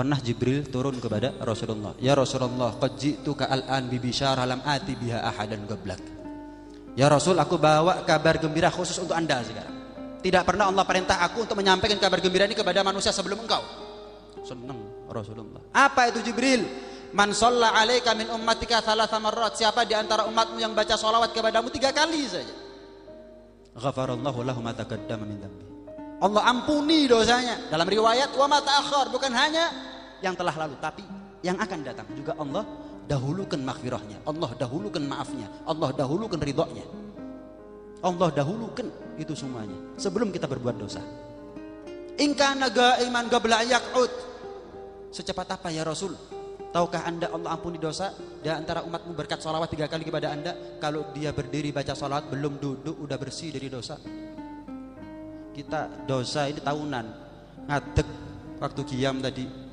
Pernah Jibril turun kepada Rasulullah. Ya Rasulullah, qad ji'tuka al-an bi bisyarah ati biha ahadan qablak. Ya Rasul, aku bawa kabar gembira khusus untuk Anda sekarang. Tidak pernah Allah perintah aku untuk menyampaikan kabar gembira ini kepada manusia sebelum engkau. Senang Rasulullah. Apa itu Jibril? Man shalla alaika min ummatika thalatha marrat. Siapa di antara umatmu yang baca salawat kepadamu tiga kali saja. Ghafarallahu lahu ma taqaddama min dhanbi. Allah ampuni dosanya. Dalam riwayat wa ma ta'akhkhar bukan hanya yang telah lalu tapi yang akan datang juga Allah dahulukan maghfirahnya. Allah dahulukan maafnya. Allah dahulukan ridhonya. Allah dahulukan itu semuanya sebelum kita berbuat dosa. Ingka naga iman gabla yak'ud. Secepat apa ya Rasul? Tahukah anda Allah ampuni dosa di antara umatmu berkat salawat tiga kali kepada anda Kalau dia berdiri baca salawat belum duduk udah bersih dari dosa Kita dosa ini tahunan Ngadek waktu kiam tadi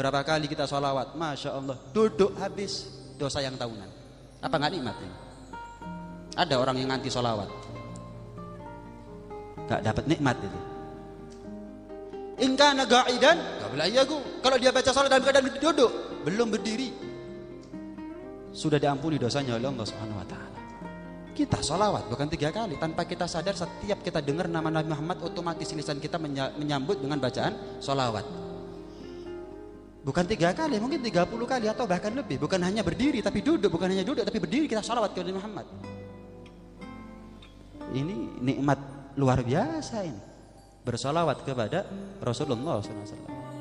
Berapa kali kita salawat Masya Allah duduk habis dosa yang tahunan. Apa nggak nikmat ini? Ada orang yang nganti salawat Gak dapat nikmat itu. Ingka naga'idan Kalau dia baca salat dalam keadaan duduk Belum berdiri. Sudah diampuni dosanya oleh Allah subhanahu wa ta'ala. Kita salawat bukan tiga kali. Tanpa kita sadar setiap kita dengar nama Nabi Muhammad Otomatis lisan kita menyambut dengan bacaan salawat Bukan tiga kali, mungkin tiga puluh kali atau bahkan lebih. Bukan hanya berdiri, tapi duduk. Bukan hanya duduk, tapi berdiri kita salawat kepada Muhammad. Ini nikmat luar biasa ini bersolawat kepada Rasulullah SAW.